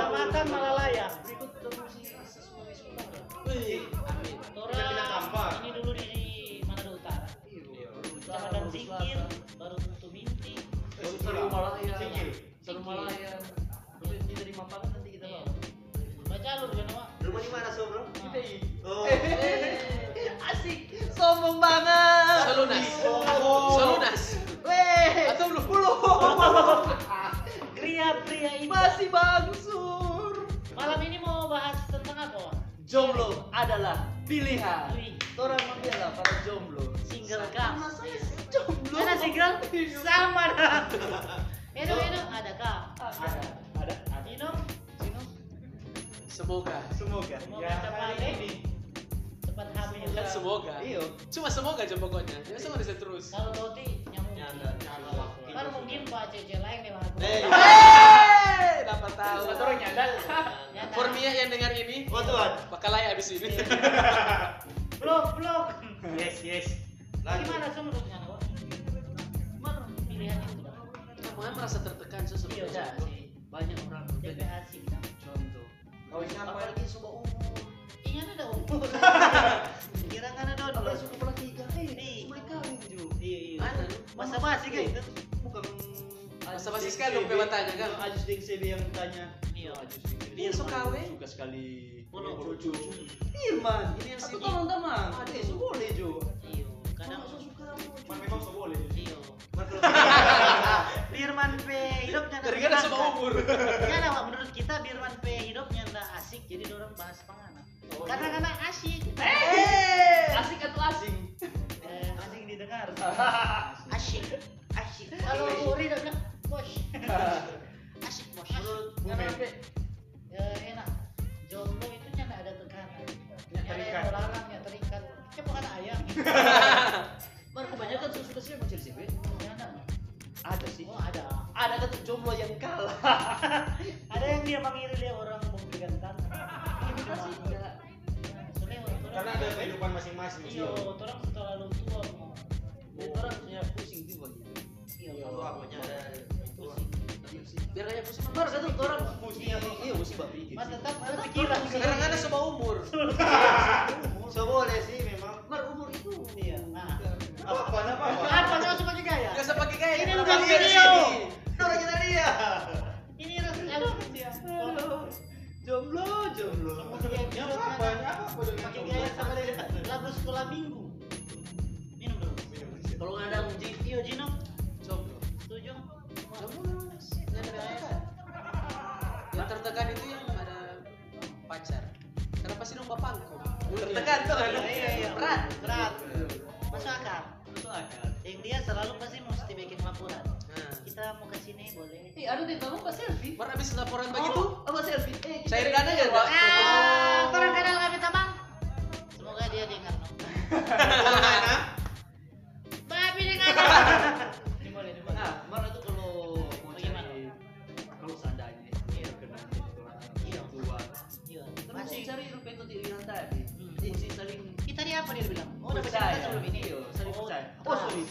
Kecamatan Malalaya. Berikut promosi sesuai sekolah. Wih, amin. Ini dulu di Manado Utara. Kecamatan baru tutup binti. Baru Seru Malaya. Singkil. Seru Malaya. Tapi kita di Mampang nanti kita Iya. bawa. Baca lu kan nama. Rumah di mana, Sob, bro? Kita i. Oh. Eh, Asik, sombong banget. Selunas. Oh. Selunas. Weh, Atau belum belum. adalah pilihan. Orang membela para jomblo. Single kah? Karena saya jomblo. Mana single? Sama dah. Edo, Edo, ada kah? Ada, ada. Ino, Ino, Semoga. Semoga. Semoga Ya, cepat hari ini. cepat hamil. Kan semoga. Iyo. Cuma semoga aja pokoknya. Ya sama bisa terus. Kalau roti nyamuk. Nyanda, waktu. Kan mungkin pak cece lain nih aku. Eh. Eh, dapat tahu. Satu orang nyandal. Formia yang dengar ini Oh, Tuhan. bakal layak abis ini. Blok, blok. Yes, yes. Lanjut. Gimana semua menurutnya Wak? Mana pilihannya sudah? Kamu merasa tertekan Iya, sih. Banyak orang berbeda. asik. Contoh. Kau ini apa? Apalagi sebuah umur. Iya ada umur. Kira kan ada Apalagi dong. suku pelatih tiga. Eh, Iya. mulai kawin Ju. Iya, iya. Mana? Masa basi kan itu? Bukan Masa basi sekali dong pematanya kan. Ajus CB yang tanya. Iya. Ajus Deng CB. Dia suka kawin. Suka sekali. Polo cucu. Firman. Ini yang Atau sini. teman-teman. Ada so boleh Jo. Iya. Kadang Kalau suka Man memang so boleh. Iya. Man- Birman P hidupnya Teringat ada sama umur. Wak, menurut kita Birman P hidupnya nggak asik jadi orang bahas panganan. Oh, Karena iya. karena asik. Yang dia orang memberikan tanah. Ini Kita sih enggak. Ya, soalnya orang- Karena ada kehidupan masing-masing. Iya, orang terlalu tua mau. Orang punya pusing juga gitu. Iya, Iya, kalau akunya ada pusing. Iya. Biar kayak pusing. Baru tuh orang pusing iya pusing babi gitu. Mas tetap ada pikiran. Sekarang ada sama umur. So boleh sih memang. Baru umur itu. Iya. Nah. Apa apa apa? Apa sebagai gaya? Usah pakai gaya. Ini udah video. Selalu pasti mesti bikin laporan. Nah. Kita mau ke sini boleh. Eh, ada deh kamu pas selfie. Baru habis laporan begitu, Oh, apa selfie? Eh, kita- cair dana ya, Pak? Ah, orang kenal kami tabang. Semoga dia dengar. no. Mana? Babi dengar. Ini boleh, ini boleh. Nah, mana tuh kalau mau Bagaimana? cari kalau seandainya Iya. orang Iya. tua. Iya. Kan mesti Masih. cari rupiah itu bilang tadi. Hmm. Saling Kita tadi apa dia bilang? Oh, udah percaya. percaya sebelum ini. Iya, saling Oh, percaya. ah. Oh, sorry.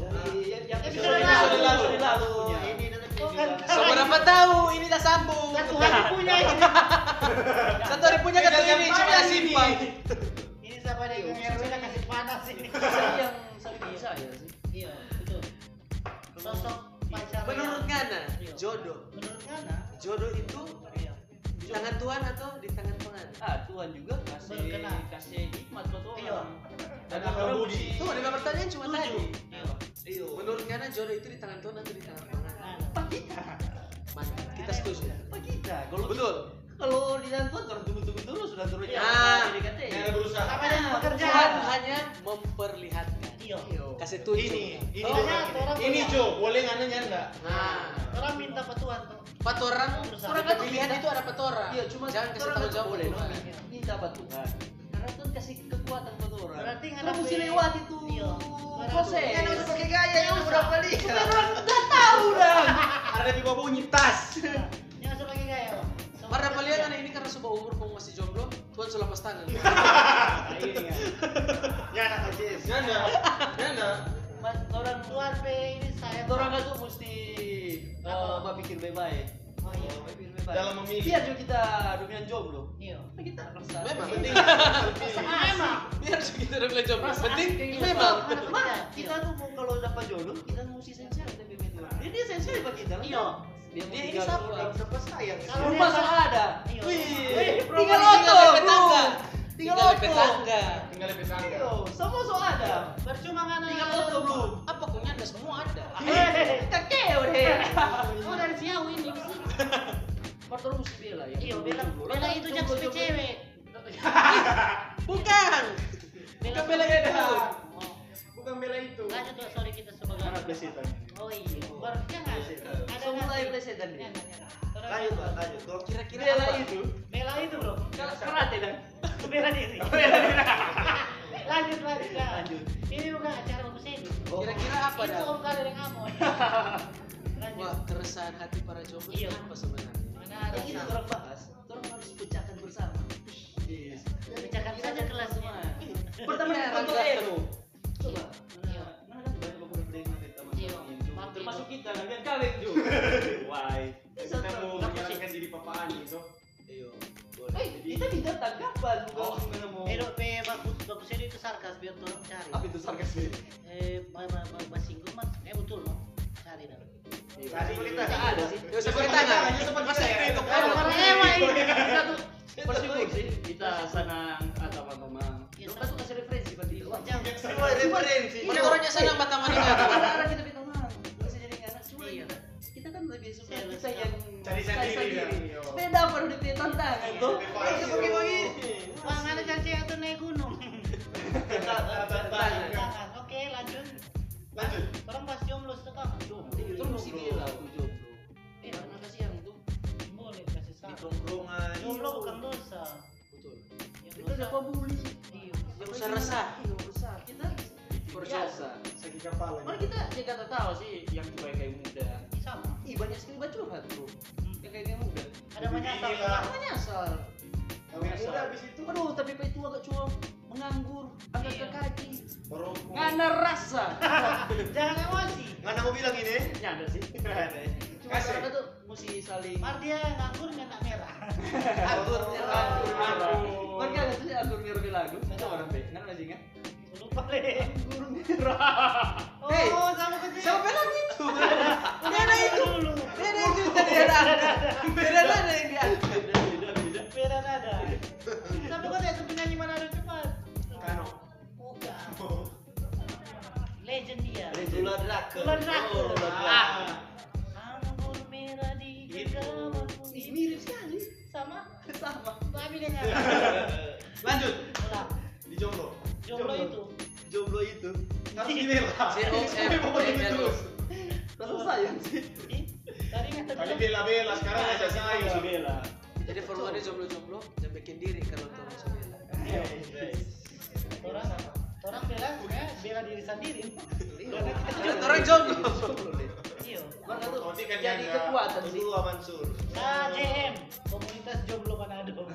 Iya. Dari yang yang Episode episode lalu. lalu, episode lalu. Punya. Ini nanti Oh, dia kan. bilang. So berapa tahu ini tak sambung. Satu hari punya ini. Satu hari punya kata ini cuma simpang. Ini siapa yang RW dah kasih panas ini. Yang saling percaya sih. Iya, betul. Sosok pacar. Menurut Ngana, Iya. jodoh. Menurut Ngana, Jodoh itu iya. di tangan Tuhan atau di tangan pengantin? Ah, Tuhan juga kasih kasih hikmat buat Iya. orang. Dan Dan orang budi. Tuh, dengan pertanyaan cuma tadi. Iya. Iya. Menurut Ngana jodoh itu di tangan Tuhan atau di tangan? Ngana. Apa kita? Mantap, kita setuju. Apa kita? Kalau Betul. Kalau di dalam Tuhan orang tunggu-tunggu dulu sudah turun Iya. Ah. PDKT. Yang ada berusaha. Apa dia Tuhan pekerjaan? hanya memperlihatkan. Iya. Kasih tunjuk. Ini, ini Oh, ya, Ini punya. Jo, boleh nggak nanya enggak? Nah, Orang minta petuan tuh. empat orang, kan pilihan itu ada empat orang. Iya, cuma jangan kasih orang tahu kan jawab boleh? Minta Tuhan. Karena Tuhan kasih kekuatan orang. Berarti nggak mesti lewat itu Iya. proses. Yang harus pakai gaya yang udah kali. Nggak tahu dah. Ada di bawah bunyi tas. Yang masuk lagi gaya. Kerja. kalian anak ini karena sebuah umur kamu masih jomblo, Tuhan sudah lepas tangan. Nah, ini kan. Ya anak. Nyanda. Mas, orang Tuan pe ini saya. orang itu mesti eh, berpikir baik-baik. Iya. Dalam memilih. Biar juga kita dunia jomblo. Iya. Nah, kita rasa. Memang Penting. Memang. biar kita udah belajar jomblo. Penting gitu. memang. Mah, kita tuh mau kalau dapat jodoh, kita mesti sensitif betul. Dia dia sensitif bagi kita. Iya. Dia, Dia ini tinggal siapa? siapa sayang. Kalau Rumah sudah ada. Iya. Wih, tinggal tinggal oto, bro. tetangga. Tinggal oto. tetangga. Tinggal tetangga. Iya, semua sudah ada. Percuma kan Tinggal oto belum. Apa kok nyanda semua ada? Kakek deh. Pertama mesti bela ya. Iya, bela bela itu jak cewek. Bukan. Bukan bela itu. Oh. Bukan bela itu. Lanjut tuh, sorry kita sebagai Anak. Oh iya, baru jangan. Ada Semua nggak? mulai plesetan jangan. Terus- Lanjut Pak, lanjut. Kalau Kira-kira Bela itu. Bela itu bro. Kalau karate dan. Bela diri. lanjut lanjut. Lanjut. Ini bukan acara bagus ini. Kira-kira apa Itu dah? om kali yang. Lanjut. Wah, keresahan hati para jomblo Iya. itu apa sebenarnya? Ada Yang ini orang bahas, orang harus pecahkan bersama. Yes. Pecahkan saja kelas semua. Pertama Iya, kontrol Rangga. ego. Coba. Iya. Mana kan banyak Iya. yang jomblo. Pasti Termasuk itu. kita, kan kalian juga. Why? kita mau menjalankan diri papaan itu. Iya. Eh, kita tidak tanggapan bukan Oh. ngomong. Pero pe bagus bagus ini itu sarkas biar orang cari. Apa itu sarkas ini? Eh, Iya. Beda baru di tantangan tuh. Iya, Kita bagi-bagi. Bang ada cari atau naik gunung. Oke, lanjut. Lanjut. Orang pas jomblo sekarang. Jomblo. Itu mesti gila tuh jomblo. Eh, tuh. boleh kasih Di saran. tongkrongan. Jomblo bukan dosa. Betul. Yang Kita udah dosa. bully. Iya. Yang usah resah. Iya. Kita. Sakit kepala. Mana kita ya kata tahu sih yang cuma kayak muda. Sama. Ih banyak sekali bacuran tuh. Yang kayak kayak muda. Ada menyasar. Inilah. Apa nyasar? Kawin muda habis itu. Aduh, tapi Pak itu agak cuma menganggur, agak Iya. ke kaki. Merokok. Ngana rasa. Jangan emosi. Mana mau bilang ini? Nyanda sih. Cuma Kasih. karena tuh mesti saling Mar dia nganggur minta merah. atur merah. atur. Mereka ada tuh atur merah lagu. Tahu orang be. Nggak masih nggak? Lupa deh. Anggur merah. jomblo. Jomblo itu. Jomblo itu harus dibela. C-O-M-B-L. Rasa sayang sih. Ih, Tadi nggak Tadi terbilang. bela-bela, sekarang rasa sayang. bela. Jadi formulir jomblo-jomblo jangan bikin diri kalau tuh masuk bela. Orang orang bela ya, bela diri sendiri. Kita Kan orang jomblo. Iya. Tuh kan jadi kekuatan sih. Dulu Mansur. KJM, Komunitas Jomblo Manado.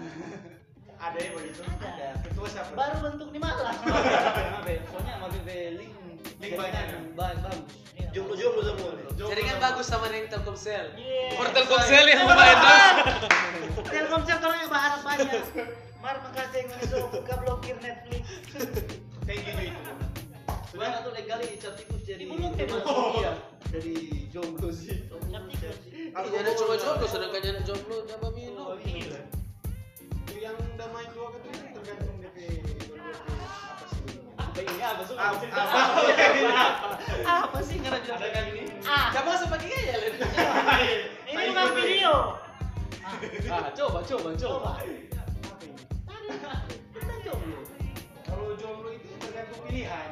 Ada yang begitu? Ada. Ketua siapa? Baru bentuk di Malang. Mabe, soalnya Mabe be link Link banyak. Bagus bagus. Jomblo-jomblo semua. Jomblo Jadi kan semua. bagus sama yang Telkomsel. Por Telkomsel yang lumayan terus. Telkomsel kalau yang berharap banyak. Mar makasih yang itu buka blokir Netflix. Kayak gini itu. Sudah satu legal ini cantikus jadi Belum, eh, belum. Iya, dari jomblo sih. Cantikus. Aku Iya, ada mau- coba jomblo sedangkan ada Apa sih? Apa- bilang Ada kan ini? Ah, Kamu langsung pakai gaya Len. ini bukan video. Ah, coba coba coba. Coba. Jomblo. Kalau jomblo itu tergantung pilihan.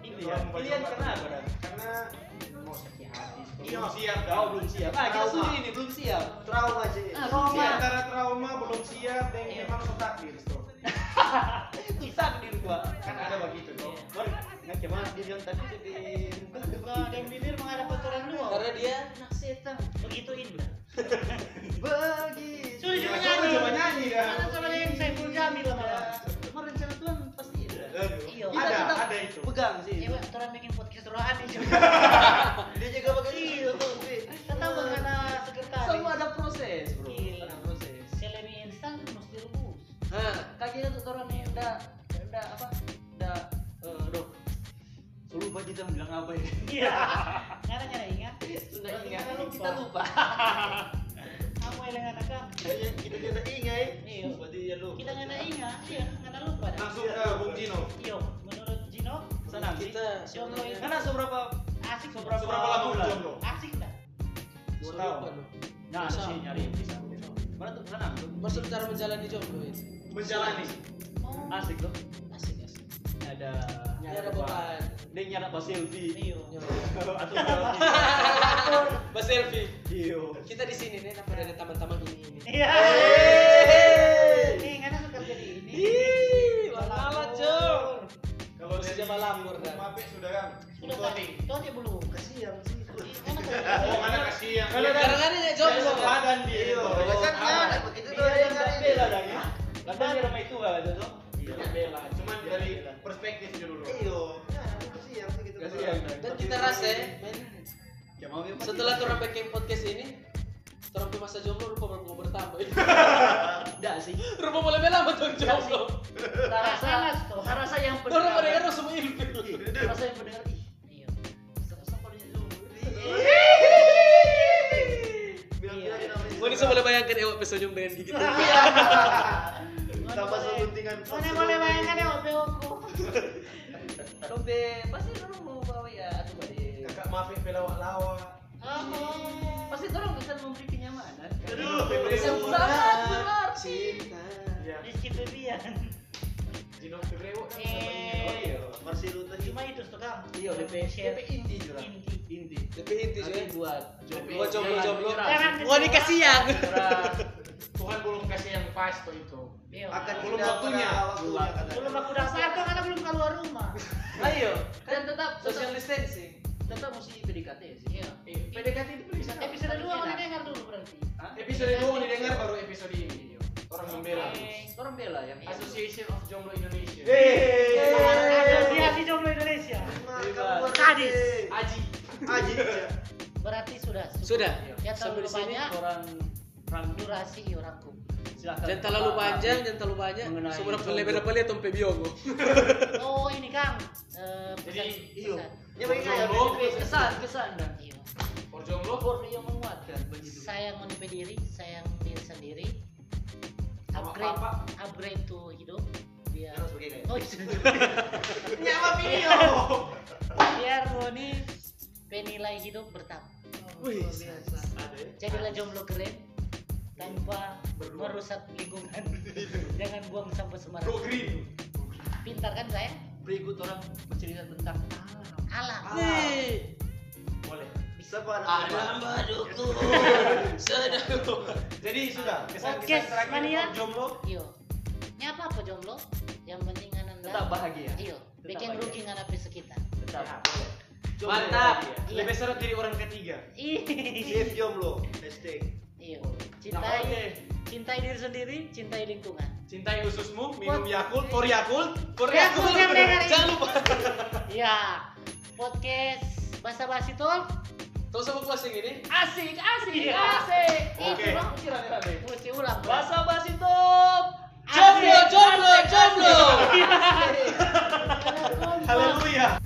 Pilihan. Mau Pilihan coba- kenapa, Dan? Karena mau sakit hati. Iya. Belum siap. Belum siap. Ah, kita ini belum siap. Trauma. Ah, trauma. Antara trauma belum siap dan Iya. memang so takdir. Itu takdir gua. Kan ada begitu toh. Enggak cuma di bilang tadi jadi dan bibir menghadap aturan dua. Karena dia naksir setan. Begitu indah. Bagi. Sudah cuma ya, nyanyi. Cuma nyanyi ya. Karena sama yang Saiful Jamil lah malah. Iya. Kemarin rencana Tuhan pasti ada. Iya. Ada ada itu. Pegang sih. Iya. aturan bikin podcast rohani juga. apa ya? Iya. Karena nyara ingat. Sudah ingat kita lupa. kita lupa. Kamu yang anak kan? Kita kita kita ingat. Iya. Berarti dia lupa. Kita nggak ingat, iya, nggak lupa. Langsung ke Bung Gino. Iya, menurut Gino, Senang kita jomblo itu Karena seberapa asik seberapa Seberapa lama bulan? jomblo? Asik dah. Dua tahun. Nah, sih nyari bisa. Mana tuh senang? Maksud cara menjalani jomblo itu. Menjalani. Oh, Asik tuh. Ada Ini ada beban. Dia nyara pas selfie. Iya. Atau selfie. Mas Selfie. Iya. Kita di sini nih, apa ada teman-teman ini ini. Iya. Karena suka jadi ini. Malah Jom. Kalau dari zaman lapor, kan? Mape sudah kan? Sudah kan? Kau dia belum. Kasihan sih. Oh, mana kasihan. Karena kan ini jomblo kan. Badan dia. Iya, kan begitu tuh yang ada bela dah ya. Ramai itu kan tuh. Perspektifnya dulu. Iyo. Kasihan sih gitu. Kasihan. Dan kita rasa ya, men, Ya mau ya, setelah orang bikin podcast ini, orang punya masa jomblo rupa mau bertambah. Enggak sih. rupa boleh lama tuh jomblo. Rasa tuh. rasa yang Orang mendengar semua ilmu. Rasa yang pendengar. Iya. Siapa dia dulu? Bilang-bilang Iya. namanya. Mau ini saya boleh bayangkan Ewa episode dengan gigi tuh. Tanpa selentingan. Mana boleh bayangkan ya OPO-ku. Dombe pasti orang mau bawa ya atau bade. Kakak Mape pelawak-lawak. Oh. Pasti orang bisa memberi kenyamanan. Aduh, sangat berarti. Iya. Rizky Febian. Gino Febrewo kan Eh. Oh iya, Marcelo tadi. Cuma itu tuh Kang. Iya, DP Share. DP inti juga. Inti. Inti. Tapi inti Nanti sih. buat Buat jomblo-jomblo. Jangan Mau nikah siang. Tuhan belum kasih yang pas tuh itu. Iya. Akan Belum waktunya. Belum aku udah satu karena belum keluar rumah. Ayo, kan tetap Social distancing. tetap mesti PDKT sih. Iya. Eh, PDKT itu bisa. Episode 2 mau didengar dulu berarti. Hah? Episode 2 didengar baru episode ini. Orang membela. Orang bela yang Association of Jomblo Indonesia. Asosiasi Jomblo Indonesia. Kadis. Aji. Aji. Berarti sudah. Sudah. Ya Sampai terlalu di sini banyak Orang orang durasi orangku. silakan. Jangan terlalu panjang, jangan terlalu banyak. Mengenai Seberapa jomblo. lebar-lebar lihat tompe biogo. Oh ini Kang. Eh, Jadi, pesan- Iyo. Ya bagi kayak Jomblo. kesan kesan dan. For Jomblo. for yang menguatkan begitu. Sayang menipis diri, sayang diri sendiri. Upgrade, upgrade to hidup. Biar Harus begitu. Oh, itu. Nyawa video. biar Boni penilai hidup bertambah. Wih? Jadilah jomblo keren tanpa merusak lingkungan. Jangan buang sampah Go sembarangan. green. Pintar kan saya? Berikut orang bercerita tentang alam. Alam. Nih. Boleh. Bisa pada Alam baduku. Jadi sudah kesan-kesan Podcast terakhir mania. for Jomblo. Iyo. Ini apa apa jomblo? Yang penting anda tetap bahagia. Iyo. Bikin rugi ngana sekitar. Tetap. Ya, boleh. Jomblo Mantap. bahagia. Iya. Lebih seru jadi orang ketiga. Ih. Save jomblo. Hashtag. Iyo cintai okay. cintai diri sendiri cintai lingkungan cintai ususmu minum yakult for yakult for yakult, jangan lupa iya podcast basa basi tol Terus sama closing ini? Asik, asik, iya. asik. Oke. Okay. ulang. Basa basi tol Jomblo, jomblo, jomblo. Iya. Haleluya.